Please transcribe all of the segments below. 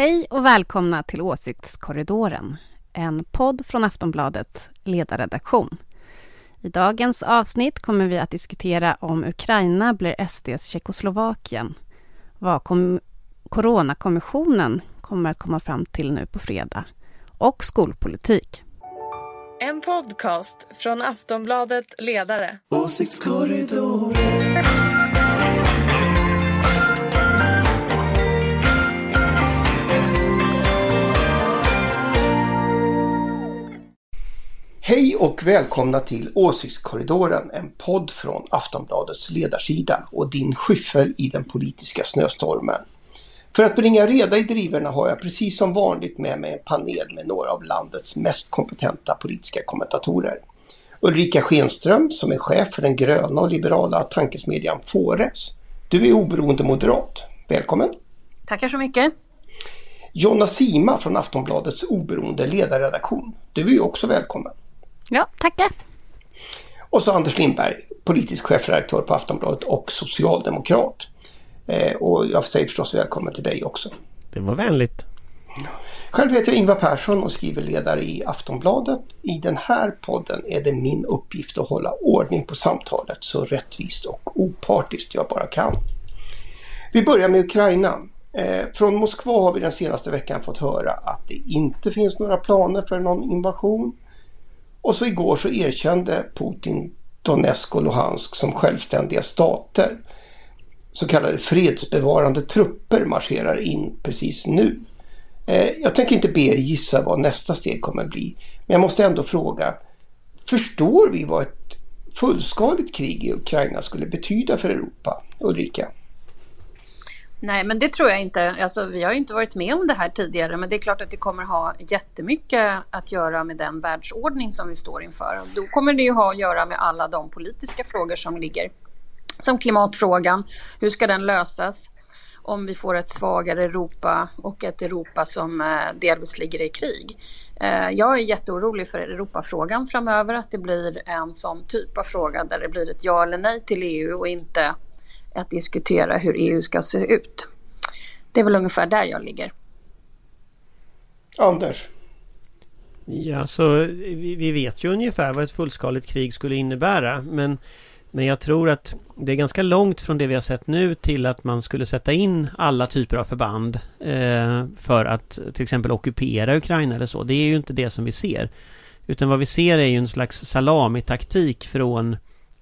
Hej och välkomna till Åsiktskorridoren, en podd från Aftonbladets ledarredaktion. I dagens avsnitt kommer vi att diskutera om Ukraina blir SDs Tjeckoslovakien, vad kom Coronakommissionen kommer att komma fram till nu på fredag och skolpolitik. En podcast från Aftonbladet Ledare. Åsiktskorridoren. Hej och välkomna till Åsiktskorridoren, en podd från Aftonbladets ledarsida och din skyffel i den politiska snöstormen. För att bringa reda i drivorna har jag precis som vanligt med mig en panel med några av landets mest kompetenta politiska kommentatorer. Ulrika Schenström som är chef för den gröna och liberala tankesmedjan Fores. Du är oberoende moderat. Välkommen! Tackar så mycket! Jonna Sima från Aftonbladets oberoende ledarredaktion. Du är också välkommen! Ja, tackar! Och så Anders Lindberg, politisk chefredaktör på Aftonbladet och socialdemokrat. Eh, och jag säger förstås välkommen till dig också. Det var vänligt. Själv heter jag Ingvar Persson och skriver ledare i Aftonbladet. I den här podden är det min uppgift att hålla ordning på samtalet så rättvist och opartiskt jag bara kan. Vi börjar med Ukraina. Eh, från Moskva har vi den senaste veckan fått höra att det inte finns några planer för någon invasion. Och så igår så erkände Putin Donetsk och Luhansk som självständiga stater. Så kallade fredsbevarande trupper marscherar in precis nu. Eh, jag tänker inte be er gissa vad nästa steg kommer bli. Men jag måste ändå fråga. Förstår vi vad ett fullskaligt krig i Ukraina skulle betyda för Europa? Ulrika? Nej, men det tror jag inte. Alltså, vi har ju inte varit med om det här tidigare, men det är klart att det kommer ha jättemycket att göra med den världsordning som vi står inför. Då kommer det ju ha att göra med alla de politiska frågor som ligger. Som klimatfrågan, hur ska den lösas? Om vi får ett svagare Europa och ett Europa som eh, delvis ligger i krig. Eh, jag är jätteorolig för Europafrågan framöver, att det blir en sån typ av fråga där det blir ett ja eller nej till EU och inte att diskutera hur EU ska se ut. Det är väl ungefär där jag ligger. Anders? Ja, så vi, vi vet ju ungefär vad ett fullskaligt krig skulle innebära. Men, men jag tror att det är ganska långt från det vi har sett nu till att man skulle sätta in alla typer av förband eh, för att till exempel ockupera Ukraina eller så. Det är ju inte det som vi ser. Utan vad vi ser är ju en slags salamitaktik från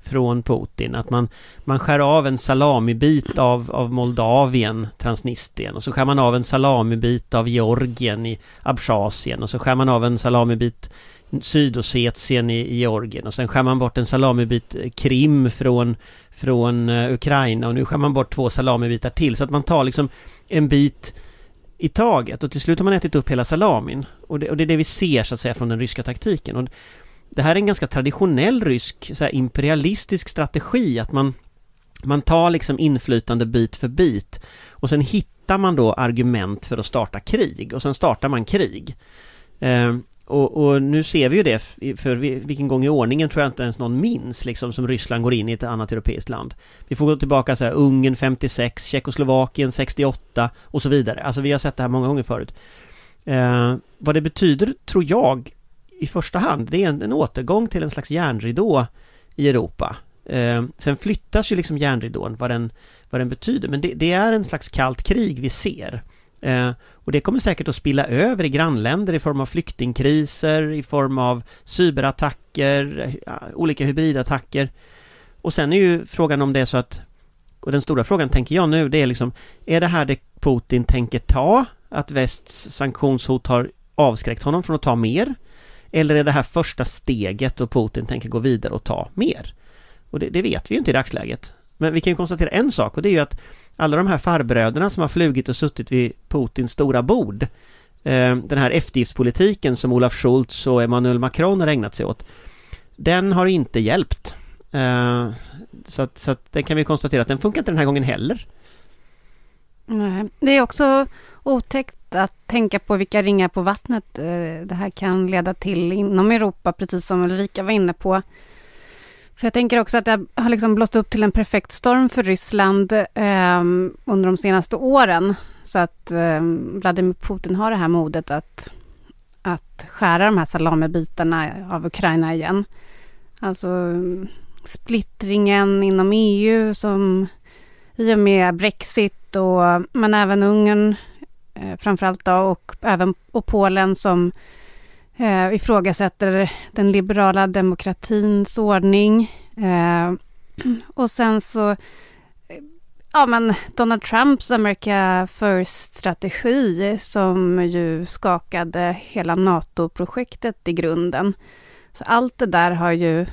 från Putin. Att man, man skär av en salamibit av, av Moldavien, Transnistrien. Och så skär man av en salamibit av Georgien i Abchasien. Och så skär man av en salamibit Sydossetien i, i Georgien. Och sen skär man bort en salamibit Krim från, från eh, Ukraina. Och nu skär man bort två salamibitar till. Så att man tar liksom en bit i taget. Och till slut har man ätit upp hela salamin. Och det, och det är det vi ser så att säga från den ryska taktiken. Och det här är en ganska traditionell rysk så här, imperialistisk strategi att man man tar liksom inflytande bit för bit och sen hittar man då argument för att starta krig och sen startar man krig. Eh, och, och, nu ser vi ju det, för vilken gång i ordningen tror jag inte ens någon minns liksom som Ryssland går in i ett annat europeiskt land. Vi får gå tillbaka så här, Ungern 56, Tjeckoslovakien 68 och så vidare. Alltså vi har sett det här många gånger förut. Eh, vad det betyder tror jag i första hand, det är en, en återgång till en slags järnridå i Europa. Eh, sen flyttas ju liksom järnridån, vad den, vad den betyder, men det, det är en slags kallt krig vi ser. Eh, och det kommer säkert att spilla över i grannländer i form av flyktingkriser, i form av cyberattacker, eh, olika hybridattacker. Och sen är ju frågan om det är så att, och den stora frågan tänker jag nu, det är liksom, är det här det Putin tänker ta? Att västs sanktionshot har avskräckt honom från att ta mer? Eller är det här första steget och Putin tänker gå vidare och ta mer? Och det, det vet vi ju inte i dagsläget. Men vi kan ju konstatera en sak och det är ju att alla de här farbröderna som har flugit och suttit vid Putins stora bord eh, den här eftergiftspolitiken som Olaf Scholz och Emmanuel Macron har ägnat sig åt den har inte hjälpt. Eh, så att, så att den kan vi konstatera att den funkar inte den här gången heller. Nej, det är också otäckt att tänka på vilka ringar på vattnet eh, det här kan leda till inom Europa, precis som Ulrika var inne på. För jag tänker också att det har liksom blåst upp till en perfekt storm för Ryssland eh, under de senaste åren. Så att eh, Vladimir Putin har det här modet att, att skära de här salamibitarna av Ukraina igen. Alltså splittringen inom EU som i och med Brexit och men även Ungern Eh, framförallt då och även och Polen som eh, ifrågasätter den liberala demokratins ordning. Eh, och sen så, eh, ja men Donald Trumps America First-strategi som ju skakade hela NATO-projektet i grunden. Så allt det där har ju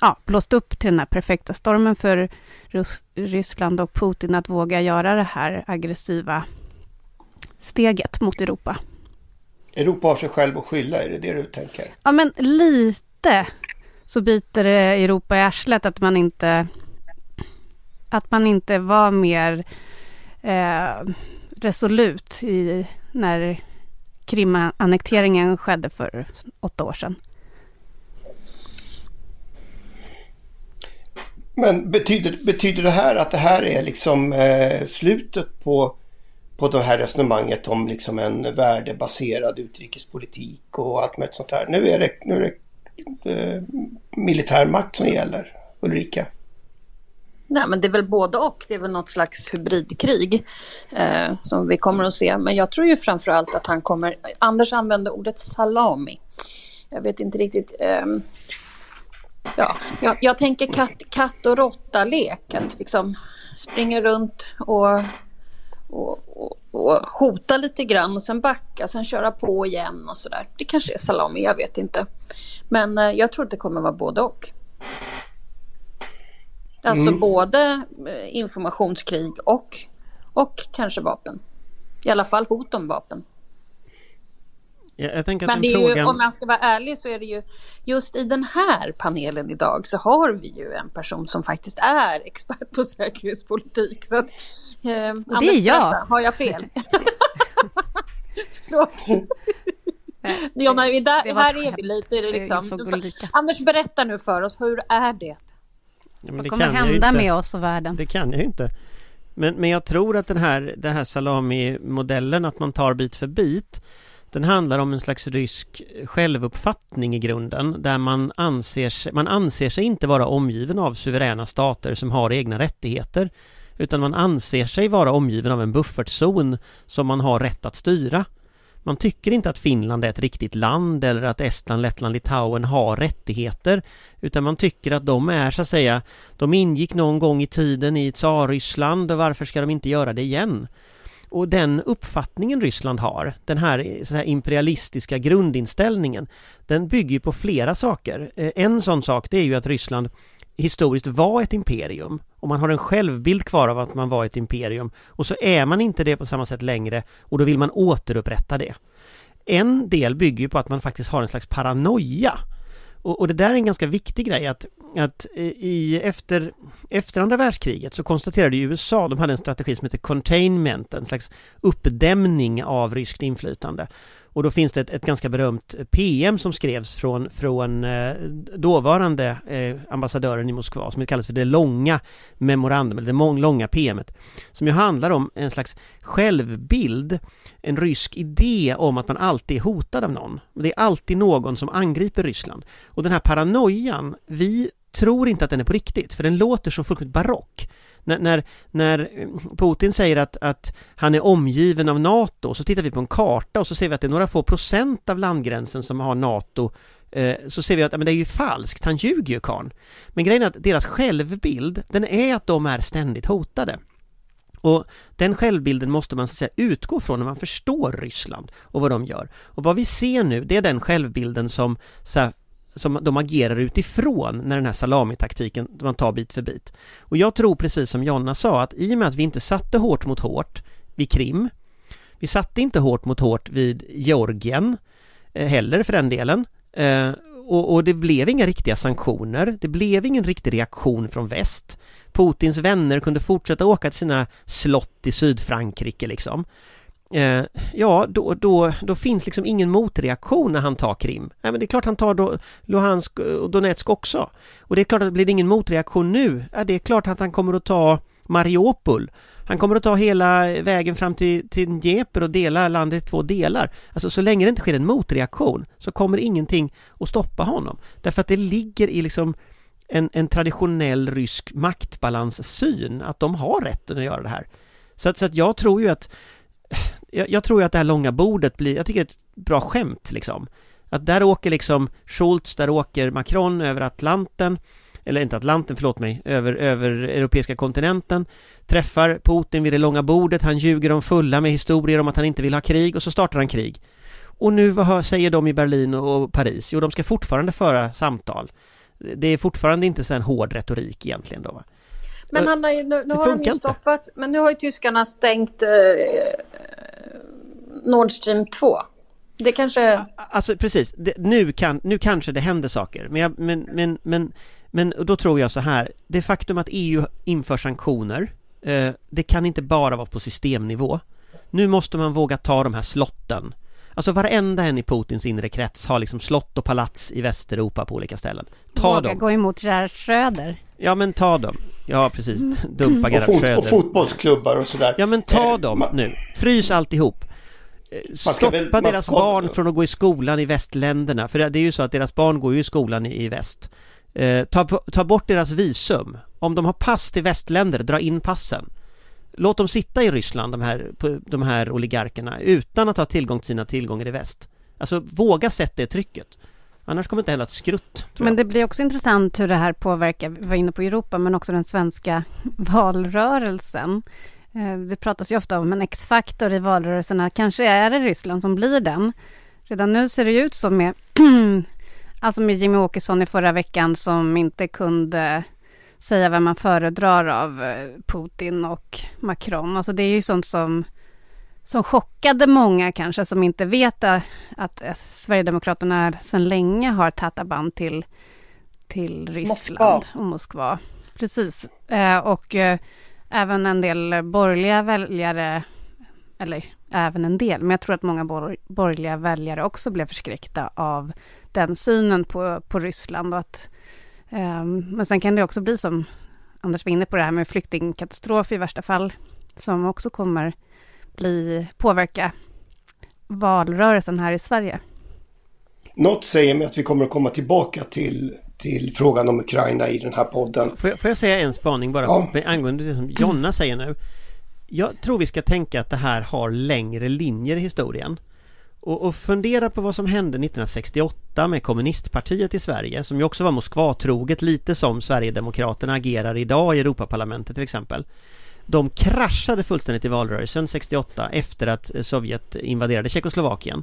ja, blåst upp till den här perfekta stormen för Rus Ryssland och Putin att våga göra det här aggressiva steget mot Europa. Europa har sig själv att skylla, är det det du tänker? Ja, men lite så biter Europa i arslet att man inte att man inte var mer eh, resolut i, när Krimannekteringen skedde för åtta år sedan. Men betyder, betyder det här att det här är liksom eh, slutet på på det här resonemanget om liksom en värdebaserad utrikespolitik och allt möjligt sånt här. Nu är det, nu är det eh, militärmakt som gäller, Ulrika. Nej, men det är väl både och. Det är väl något slags hybridkrig eh, som vi kommer att se. Men jag tror ju framförallt att han kommer... Anders använde ordet salami. Jag vet inte riktigt. Eh, ja, jag, jag, tänker katt, katt och råtta-lek. Att liksom springa runt och och, och, hota lite grann och sen backa, sen köra på igen och sådär. Det kanske är salami, jag vet inte. Men eh, jag tror att det kommer vara både och. Alltså mm. både eh, informationskrig och, och kanske vapen. I alla fall hot om vapen. Ja, jag tänker Men det är frågan... ju, om jag ska vara ärlig så är det ju just i den här panelen idag så har vi ju en person som faktiskt är expert på säkerhetspolitik. Så att, eh, och det är jag. har jag fel? Förlåt. ja, nej, där, här är vi lite liksom. Anders berätta nu för oss, hur är det? Ja, Vad kommer hända med oss och världen? Det kan jag ju inte. Men, men jag tror att den här, den här salami-modellen, att man tar bit för bit den handlar om en slags rysk självuppfattning i grunden där man anser, sig, man anser sig inte vara omgiven av suveräna stater som har egna rättigheter utan man anser sig vara omgiven av en buffertzon som man har rätt att styra. Man tycker inte att Finland är ett riktigt land eller att Estland, Lettland, Litauen har rättigheter utan man tycker att de är så att säga de ingick någon gång i tiden i Tsarryssland och varför ska de inte göra det igen? Och den uppfattningen Ryssland har, den här, så här imperialistiska grundinställningen, den bygger på flera saker. Eh, en sån sak det är ju att Ryssland historiskt var ett imperium och man har en självbild kvar av att man var ett imperium och så är man inte det på samma sätt längre och då vill man återupprätta det. En del bygger på att man faktiskt har en slags paranoia och, och, det där är en ganska viktig grej att, att i, efter, efter andra världskriget så konstaterade USA, de hade en strategi som heter containment, en slags uppdämning av ryskt inflytande. Och då finns det ett, ett ganska berömt PM som skrevs från, från eh, dåvarande eh, ambassadören i Moskva som kallas för det långa memorandum, eller det långa PMet. Som ju handlar om en slags självbild, en rysk idé om att man alltid är hotad av någon. Det är alltid någon som angriper Ryssland. Och den här paranoian, vi tror inte att den är på riktigt, för den låter så fullkomligt barock när, när, när Putin säger att, att han är omgiven av NATO så tittar vi på en karta och så ser vi att det är några få procent av landgränsen som har NATO eh, så ser vi att men det är ju falskt, han ljuger ju karln. Men grejen är att deras självbild, den är att de är ständigt hotade. Och den självbilden måste man så att säga utgå från när man förstår Ryssland och vad de gör. Och vad vi ser nu, det är den självbilden som så här, som de agerar utifrån när den här salamitaktiken, man tar bit för bit. Och jag tror precis som Jonna sa att i och med att vi inte satte hårt mot hårt vid Krim, vi satte inte hårt mot hårt vid Georgien eh, heller för den delen, eh, och, och, det blev inga riktiga sanktioner, det blev ingen riktig reaktion från väst. Putins vänner kunde fortsätta åka till sina slott i Sydfrankrike liksom eh, ja, då, då, då finns liksom ingen motreaktion när han tar Krim. Nej, men det är klart han tar då Luhansk eh, och Donetsk också. Och det är klart att det blir ingen motreaktion nu. Ja, det är klart att han kommer att ta Mariupol. Han kommer att ta hela vägen fram till, till Dnepr och dela landet i två delar. Alltså så länge det inte sker en motreaktion så kommer ingenting att stoppa honom. Därför att det ligger i liksom en, en traditionell rysk maktbalanssyn att de har rätten att göra det här. Så att, så att jag tror ju att jag, jag, tror ju att det här långa bordet blir, jag tycker det är ett bra skämt liksom. Att där åker liksom Schultz, där åker Macron över Atlanten eller inte Atlanten, förlåt mig, över, över europeiska kontinenten träffar Putin vid det långa bordet, han ljuger om fulla med historier om att han inte vill ha krig och så startar han krig. Och nu vad säger de i Berlin och Paris? Jo, de ska fortfarande föra samtal. Det är fortfarande inte så en hård retorik egentligen då va? Men han har ju, nu, nu har de ju stoppat, men nu har ju tyskarna stängt eh, Nord Stream 2. Det kanske... Alltså precis, det, nu, kan, nu kanske det händer saker, men, jag, men, men, men, men då tror jag så här, det faktum att EU inför sanktioner, eh, det kan inte bara vara på systemnivå. Nu måste man våga ta de här slotten. Alltså varenda en i Putins inre krets har liksom slott och palats i Västeuropa på olika ställen. Ta Våga dem. gå emot Gerhard Schröder. Ja men ta dem. Ja precis, dumpa Gerhard och, fot Schröder. och fotbollsklubbar och sådär. Ja men ta eh, dem nu. Frys alltihop. Stoppa väl, deras ska... barn från att gå i skolan i västländerna, för det är ju så att deras barn går ju i skolan i, i väst. Eh, ta, ta bort deras visum. Om de har pass till västländer, dra in passen. Låt dem sitta i Ryssland, de här, de här oligarkerna, utan att ha tillgång till sina tillgångar i väst. Alltså våga sätta det trycket. Annars kommer det inte hända ett skrutt. Men det blir också intressant hur det här påverkar, vi var inne på Europa, men också den svenska valrörelsen. Eh, det pratas ju ofta om en X-faktor i valrörelserna. Kanske är det Ryssland som blir den. Redan nu ser det ju ut som med, alltså med Jimmy Åkesson i förra veckan som inte kunde säga vem man föredrar av eh, Putin och Macron. Alltså det är ju sånt som, som chockade många kanske som inte vet att Sverigedemokraterna sedan länge har täta band till, till Ryssland Moskva. och Moskva. Precis. Eh, och även en del borgerliga väljare, eller även en del, men jag tror att många borgerliga väljare också blev förskräckta av den synen på, på Ryssland. Och att, men sen kan det också bli som Anders var inne på det här med flyktingkatastrof i värsta fall, som också kommer bli, påverka valrörelsen här i Sverige. Något säger mig att vi kommer att komma tillbaka till till frågan om Ukraina i den här podden. Får jag, får jag säga en spaning bara ja. angående det som Jonna säger nu? Jag tror vi ska tänka att det här har längre linjer i historien. Och, och fundera på vad som hände 1968 med kommunistpartiet i Sverige som ju också var Moskvatroget lite som Sverigedemokraterna agerar idag i Europaparlamentet till exempel. De kraschade fullständigt i valrörelsen 68 efter att Sovjet invaderade Tjeckoslovakien.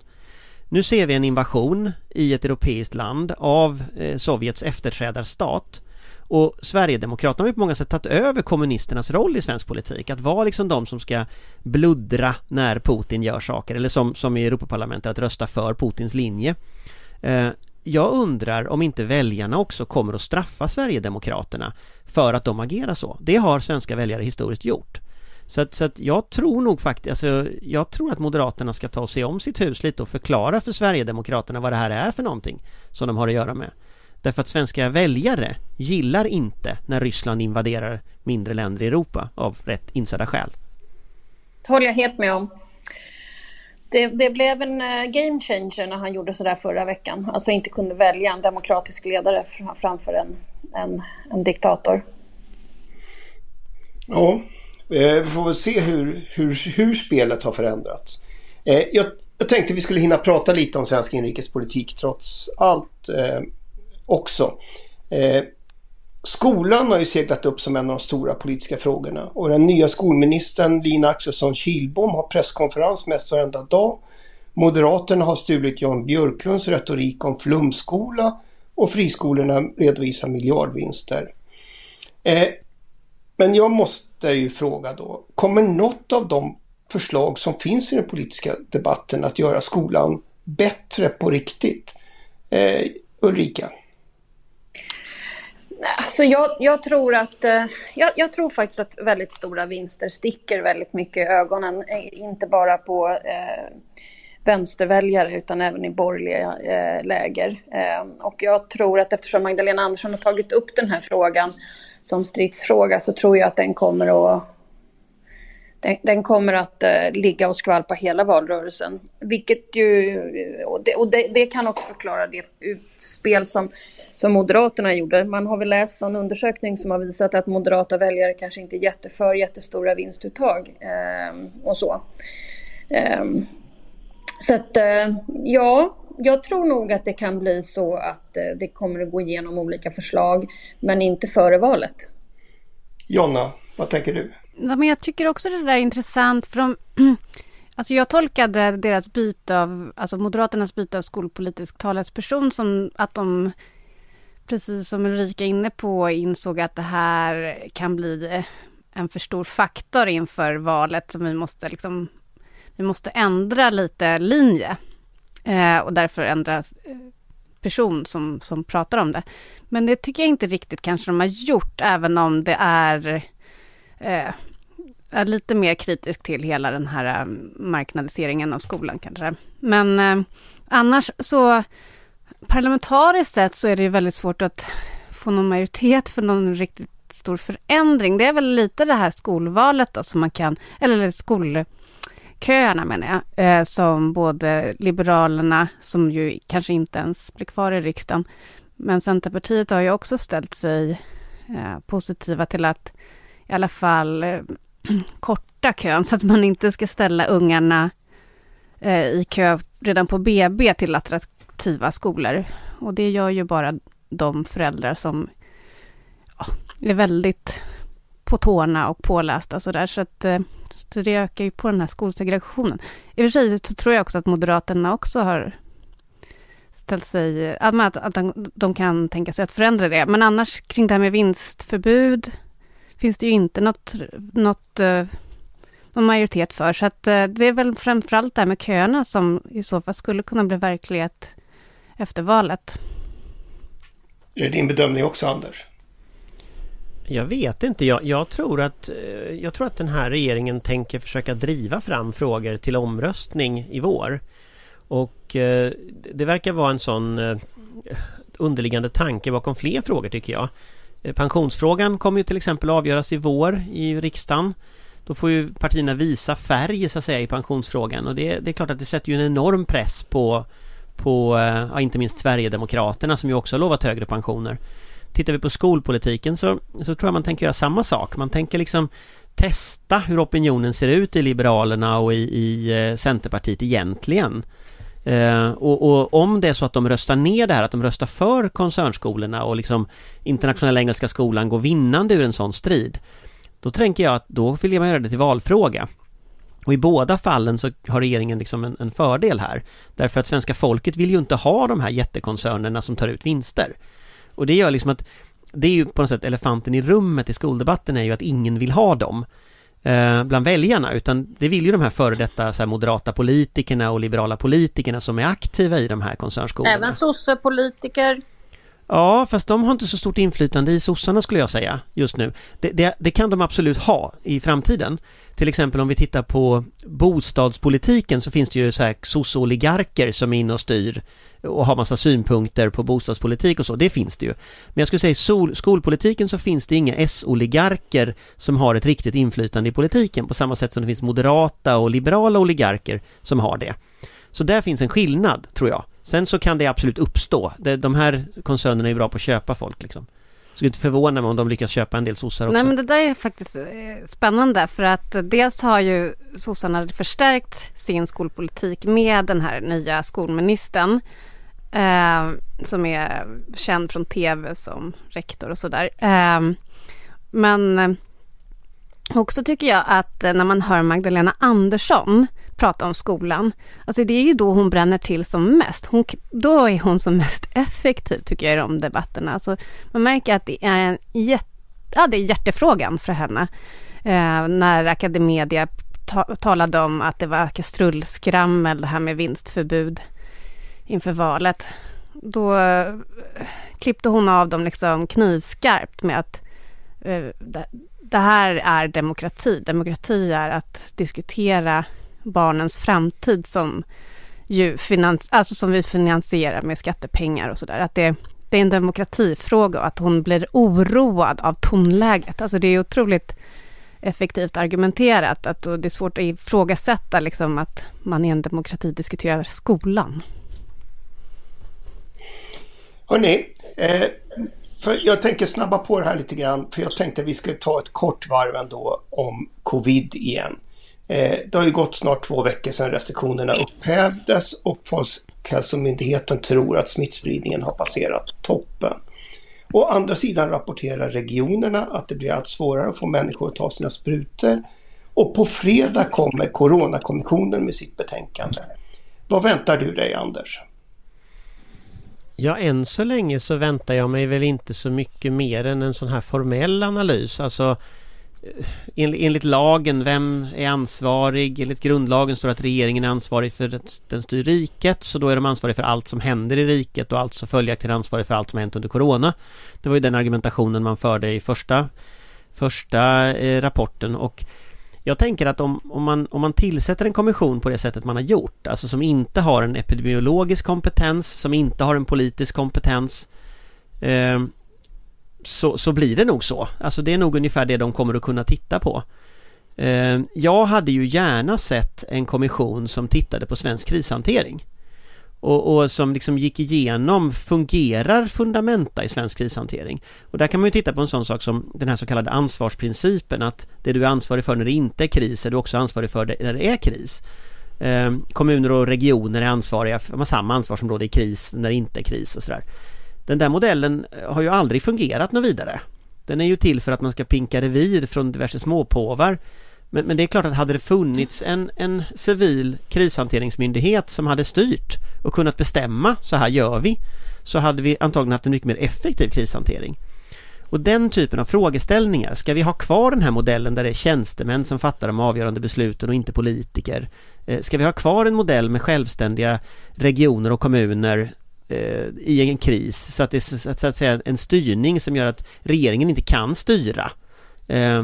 Nu ser vi en invasion i ett europeiskt land av eh, Sovjets efterträdarstat och Sverigedemokraterna har ju på många sätt tagit över kommunisternas roll i svensk politik att vara liksom de som ska bluddra när Putin gör saker eller som, som i Europaparlamentet att rösta för Putins linje Eh, jag undrar om inte väljarna också kommer att straffa Sverigedemokraterna för att de agerar så. Det har svenska väljare historiskt gjort. Så att, så att jag tror nog faktiskt, alltså, jag tror att Moderaterna ska ta och se om sitt hus lite och förklara för Sverigedemokraterna vad det här är för någonting som de har att göra med. Därför att svenska väljare gillar inte när Ryssland invaderar mindre länder i Europa av rätt insedda skäl. Det håller jag helt med om. Det, det, blev en eh, game changer när han gjorde sådär förra veckan. Alltså inte kunde välja en demokratisk ledare framför en, en, en diktator. Ja, eh, vi får väl se hur, hur, hur spelet har förändrats. Eh, jag, jag tänkte vi skulle hinna prata lite om svensk inrikespolitik trots allt också. Skolan har ju seglat upp som en av de stora politiska frågorna och den nya skolministern Lina Axelsson Kilbom har presskonferens mest varenda dag. Moderaterna har stulit Jan Björklunds retorik om flumskola och friskolorna redovisar miljardvinster. Eh, men jag måste ju fråga då, kommer något av de förslag som finns i den politiska debatten att göra skolan bättre på riktigt? Eh, Ulrika? Alltså jag, jag, tror att, eh, jag, jag, tror faktiskt att väldigt stora vinster sticker väldigt mycket i ögonen. Eh, inte bara på eh, vänsterväljare utan även i borgerliga eh, läger. Eh, och jag tror att eftersom Magdalena Andersson har tagit upp den här frågan som stridsfråga så tror jag att den kommer att den, den kommer att eh, ligga och skvalpa hela valrörelsen. Vilket ju, och, det, och det, det, kan också förklara det utspel som, som Moderaterna gjorde. Man har väl läst någon undersökning som har visat att moderata väljare kanske inte är jätteför jättestora vinstuttag eh, och så. Eh, så att eh, ja, jag tror nog att det kan bli så att eh, det kommer att gå igenom olika förslag, men inte före valet. Jonna, vad tänker du? Ja, men jag tycker också det där är intressant, för de, alltså jag tolkade deras byte av, alltså Moderaternas byte av skolpolitisk talesperson som att de, precis som Ulrika är inne på, insåg att det här kan bli en för stor faktor inför valet som vi måste liksom vi måste ändra lite linje eh, och därför ändra eh, person som, som pratar om det. Men det tycker jag inte riktigt kanske de har gjort, även om det är, eh, är lite mer kritisk till hela den här eh, marknadiseringen av skolan kanske. Men eh, annars så parlamentariskt sett så är det ju väldigt svårt att få någon majoritet för någon riktigt stor förändring. Det är väl lite det här skolvalet då som man kan, eller skol köerna menar jag, eh, som både Liberalerna, som ju kanske inte ens blir kvar i riksdagen, men Centerpartiet har ju också ställt sig eh, positiva till att i alla fall eh, korta kön, så att man inte ska ställa ungarna eh, i kö redan på BB till attraktiva skolor. Och det gör ju bara de föräldrar som ja, är väldigt på tårna och pålästa sådär. Så att eh, så det ökar ju på den här skolsegregationen. I och för sig så tror jag också att Moderaterna också har ställt sig, att, att de, de kan tänka sig att förändra det. Men annars kring det här med vinstförbud finns det ju inte något, något uh, någon majoritet för. Så att uh, det är väl framförallt det här med köerna som i så fall skulle kunna bli verklighet efter valet. Är det din bedömning också, Anders? Jag vet inte. Jag, jag, tror att, eh, jag tror att den här regeringen tänker försöka driva fram frågor till omröstning i vår. Och eh, det verkar vara en sån eh, underliggande tanke bakom fler frågor tycker jag. Eh, pensionsfrågan kommer ju till exempel avgöras i vår i riksdagen. Då får ju partierna visa färg så att säga i pensionsfrågan och det, det är klart att det sätter ju en enorm press på, på eh, ja, inte minst Sverigedemokraterna som ju också har lovat högre pensioner. Tittar vi på skolpolitiken så, så tror jag man tänker göra samma sak. Man tänker liksom testa hur opinionen ser ut i Liberalerna och i, i eh, Centerpartiet egentligen. Eh, och, och, om det är så att de röstar ner det här, att de röstar för koncernskolorna och liksom Internationella Engelska Skolan går vinnande ur en sån strid. Då tänker jag att då vill man göra det till valfråga. Och i båda fallen så har regeringen liksom en, en, fördel här. Därför att svenska folket vill ju inte ha de här jättekoncernerna som tar ut vinster. Och det gör liksom att det är ju på något sätt elefanten i rummet i skoldebatten är ju att ingen vill ha dem eh, bland väljarna utan det vill ju de här före detta så här, moderata politikerna och liberala politikerna som är aktiva i de här koncernskolorna. Även sossepolitiker. Ja, fast de har inte så stort inflytande i sossarna skulle jag säga just nu. Det, det, det kan de absolut ha i framtiden. Till exempel om vi tittar på bostadspolitiken så finns det ju så här sossoligarker som är inne och styr och har massa synpunkter på bostadspolitik och så, det finns det ju. Men jag skulle säga i skolpolitiken så finns det inga S-oligarker som har ett riktigt inflytande i politiken på samma sätt som det finns moderata och liberala oligarker som har det. Så där finns en skillnad, tror jag. Sen så kan det absolut uppstå. De här koncernerna är bra på att köpa folk liksom. Skulle inte förvåna mig om de lyckas köpa en del sossar också. Nej men det där är faktiskt eh, spännande för att dels har ju sossarna förstärkt sin skolpolitik med den här nya skolministern eh, som är känd från tv som rektor och sådär. Eh, men eh, också tycker jag att eh, när man hör Magdalena Andersson prata om skolan, alltså det är ju då hon bränner till som mest. Hon, då är hon som mest effektiv tycker jag i de debatterna. Alltså, man märker att det är en jätte, ja, det är hjärtefrågan för henne. Eh, när Academedia ta, talade om att det var kastrullskrammel, det här med vinstförbud inför valet. då eh, klippte hon av dem liksom knivskarpt med att eh, det, det här är demokrati. Demokrati är att diskutera barnens framtid som, ju finans, alltså som vi finansierar med skattepengar och sådär. Att det, det är en demokratifråga och att hon blir oroad av tonläget. Alltså det är otroligt effektivt argumenterat. Att det är svårt att ifrågasätta liksom att man i en demokrati diskuterar skolan. Hörni, eh, för jag tänker snabba på det här lite grann. För jag tänkte att vi skulle ta ett kort varv ändå om covid igen. Eh, det har ju gått snart två veckor sedan restriktionerna upphävdes och Folkhälsomyndigheten tror att smittspridningen har passerat toppen. Å andra sidan rapporterar regionerna att det blir allt svårare att få människor att ta sina sprutor. Och på fredag kommer Coronakommissionen med sitt betänkande. Vad väntar du dig Anders? Ja, än så länge så väntar jag mig väl inte så mycket mer än en sån här formell analys. Alltså enligt lagen, vem är ansvarig? Enligt grundlagen står det att regeringen är ansvarig för att den styr riket. Så då är de ansvariga för allt som händer i riket och alltså följaktligen ansvariga för allt som hänt under Corona. Det var ju den argumentationen man förde i första, första eh, rapporten och jag tänker att om, om, man, om man tillsätter en kommission på det sättet man har gjort, alltså som inte har en epidemiologisk kompetens, som inte har en politisk kompetens, eh, så, så blir det nog så. Alltså det är nog ungefär det de kommer att kunna titta på. Eh, jag hade ju gärna sett en kommission som tittade på svensk krishantering och, och, som liksom gick igenom, fungerar fundamenta i svensk krishantering? Och där kan man ju titta på en sån sak som den här så kallade ansvarsprincipen att det du är ansvarig för när det inte är kris är du också ansvarig för det när det är kris. Eh, kommuner och regioner är ansvariga, för, har samma ansvarsområde i kris när det inte är kris och sådär. Den där modellen eh, har ju aldrig fungerat något vidare. Den är ju till för att man ska pinka revir från diverse småpåvar men, men det är klart att hade det funnits en, en civil krishanteringsmyndighet som hade styrt och kunnat bestämma så här gör vi så hade vi antagligen haft en mycket mer effektiv krishantering. Och den typen av frågeställningar, ska vi ha kvar den här modellen där det är tjänstemän som fattar de avgörande besluten och inte politiker? Eh, ska vi ha kvar en modell med självständiga regioner och kommuner Eh, i en kris så att det är så att säga en styrning som gör att regeringen inte kan styra? Eh,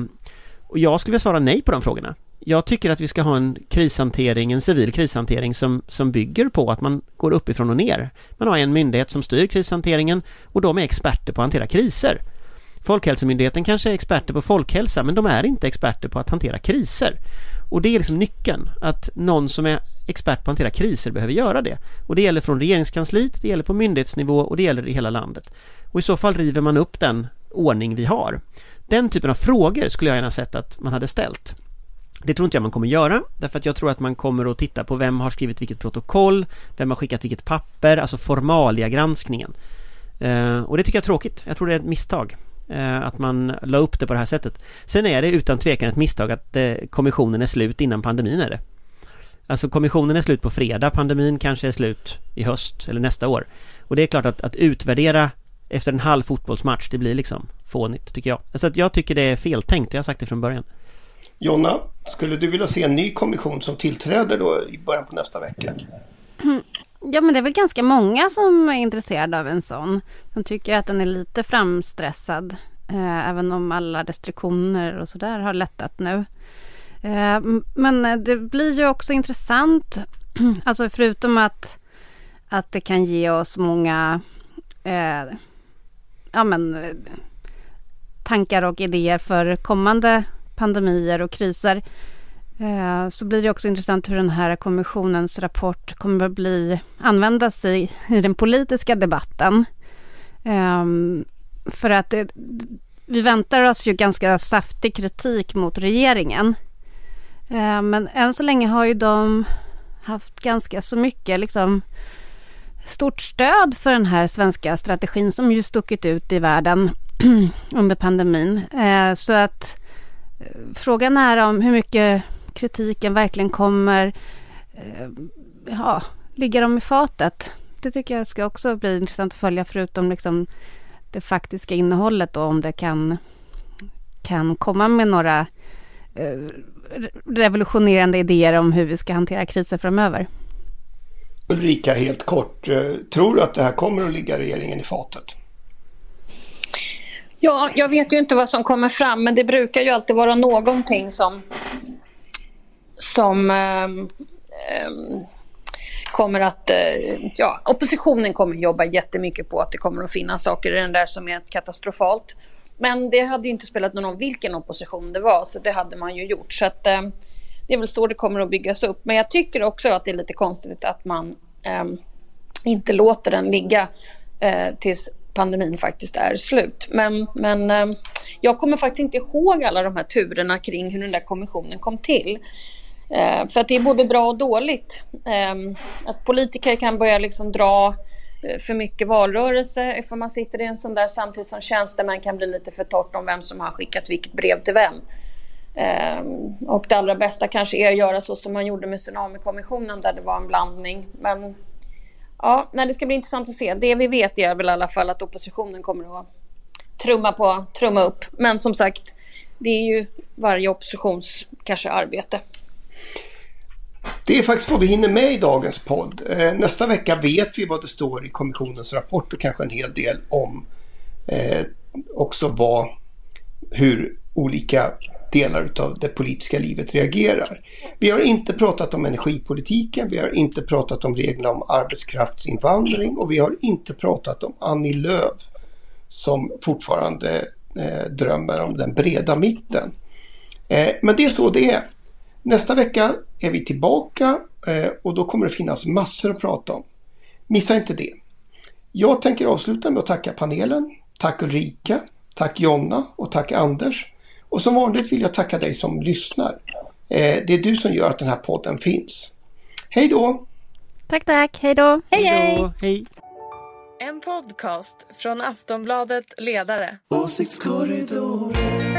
och jag skulle vilja svara nej på de frågorna. Jag tycker att vi ska ha en krishantering, en civil krishantering som, som bygger på att man går uppifrån och ner. Man har en myndighet som styr krishanteringen och de är experter på att hantera kriser. Folkhälsomyndigheten kanske är experter på folkhälsa men de är inte experter på att hantera kriser. Och det är liksom nyckeln, att någon som är expert på att hantera kriser behöver göra det. Och det gäller från regeringskansliet, det gäller på myndighetsnivå och det gäller i hela landet. Och i så fall river man upp den ordning vi har. Den typen av frågor skulle jag gärna sett att man hade ställt. Det tror inte jag man kommer göra därför att jag tror att man kommer att titta på vem har skrivit vilket protokoll, vem har skickat vilket papper, alltså formalia granskningen. Eh, och det tycker jag är tråkigt. Jag tror det är ett misstag Eh, att man la upp det på det här sättet. Sen är det utan tvekan ett misstag att eh, kommissionen är slut innan pandemin är det. Alltså kommissionen är slut på fredag, pandemin kanske är slut i höst eller nästa år. Och det är klart att, att utvärdera efter en halv fotbollsmatch, det blir liksom fånigt tycker jag. Alltså att jag tycker det är feltänkt, jag har sagt det från början. Jonna, skulle du vilja se en ny kommission som tillträder då i början på nästa vecka? Ja, men det är väl ganska många som är intresserade av en sån. Som tycker att den är lite framstressad. Eh, även om alla restriktioner och sådär har lättat nu. Eh, men eh, det blir ju också intressant. Alltså förutom att, att det kan ge oss många eh, ja, men, eh, tankar och idéer för kommande pandemier och kriser Eh, så blir det också intressant hur den här kommissionens rapport kommer att bli, användas i, i den politiska debatten. Eh, för att det, vi väntar oss ju ganska saftig kritik mot regeringen. Eh, men än så länge har ju de haft ganska så mycket liksom stort stöd för den här svenska strategin som ju stuckit ut i världen under pandemin. Eh, så att eh, frågan är om hur mycket kritiken verkligen kommer eh, ja, ligga dem i fatet. Det tycker jag ska också bli intressant att följa förutom liksom det faktiska innehållet och om det kan, kan komma med några revolutionerande idéer om hur vi ska hantera kriser framöver. Ulrika, helt kort. Eh, tror du att det här kommer att ligga regeringen i fatet? Ja, jag vet ju inte vad som kommer fram, men det brukar ju alltid vara någonting som, som ehm, ehm, kommer att, eh, ja, oppositionen kommer jobba jättemycket på att det kommer att finnas saker i den där som är katastrofalt. Men det hade ju inte spelat någon roll vilken opposition det var, så det hade man ju gjort. Så att, eh, det är väl så det kommer att byggas upp. Men jag tycker också att det är lite konstigt att man ehm, inte låter den ligga eh, tills pandemin faktiskt är slut. Men, men eh, jag kommer faktiskt inte ihåg alla de här turerna kring hur den där kommissionen kom till. Eh, för att det är både bra och dåligt. Eh, att politiker kan börja liksom dra eh, för mycket valrörelse ifall man sitter i en sån där samtidigt som tjänstemän kan bli lite för torrt om vem som har skickat vilket brev till vem. Ehm, och det allra bästa kanske är att göra så som man gjorde med Tsunamikommissionen där det var en blandning. Men Ja, nej, det ska bli intressant att se. Det vi vet är väl i alla fall att oppositionen kommer att trumma på, trumma upp. Men som sagt, det är ju varje oppositions kanske arbete. Det är faktiskt vad vi hinner med i dagens podd. Eh, nästa vecka vet vi vad det står i kommissionens rapport och kanske en hel del om eh, också vad, hur olika delar av det politiska livet reagerar. Vi har inte pratat om energipolitiken, vi har inte pratat om reglerna om arbetskraftsinvandring och vi har inte pratat om Annie Lööf som fortfarande eh, drömmer om den breda mitten. Eh, men det är så det är. Nästa vecka är vi tillbaka eh, och då kommer det finnas massor att prata om. Missa inte det. Jag tänker avsluta med att tacka panelen. Tack Ulrika, tack Jonna och tack Anders. Och som vanligt vill jag tacka dig som lyssnar. Eh, det är du som gör att den här podden finns. Hej då! Tack, tack. Hej då! Hej, hej! hej. En podcast från Aftonbladet Ledare. Åsiktskorridoren.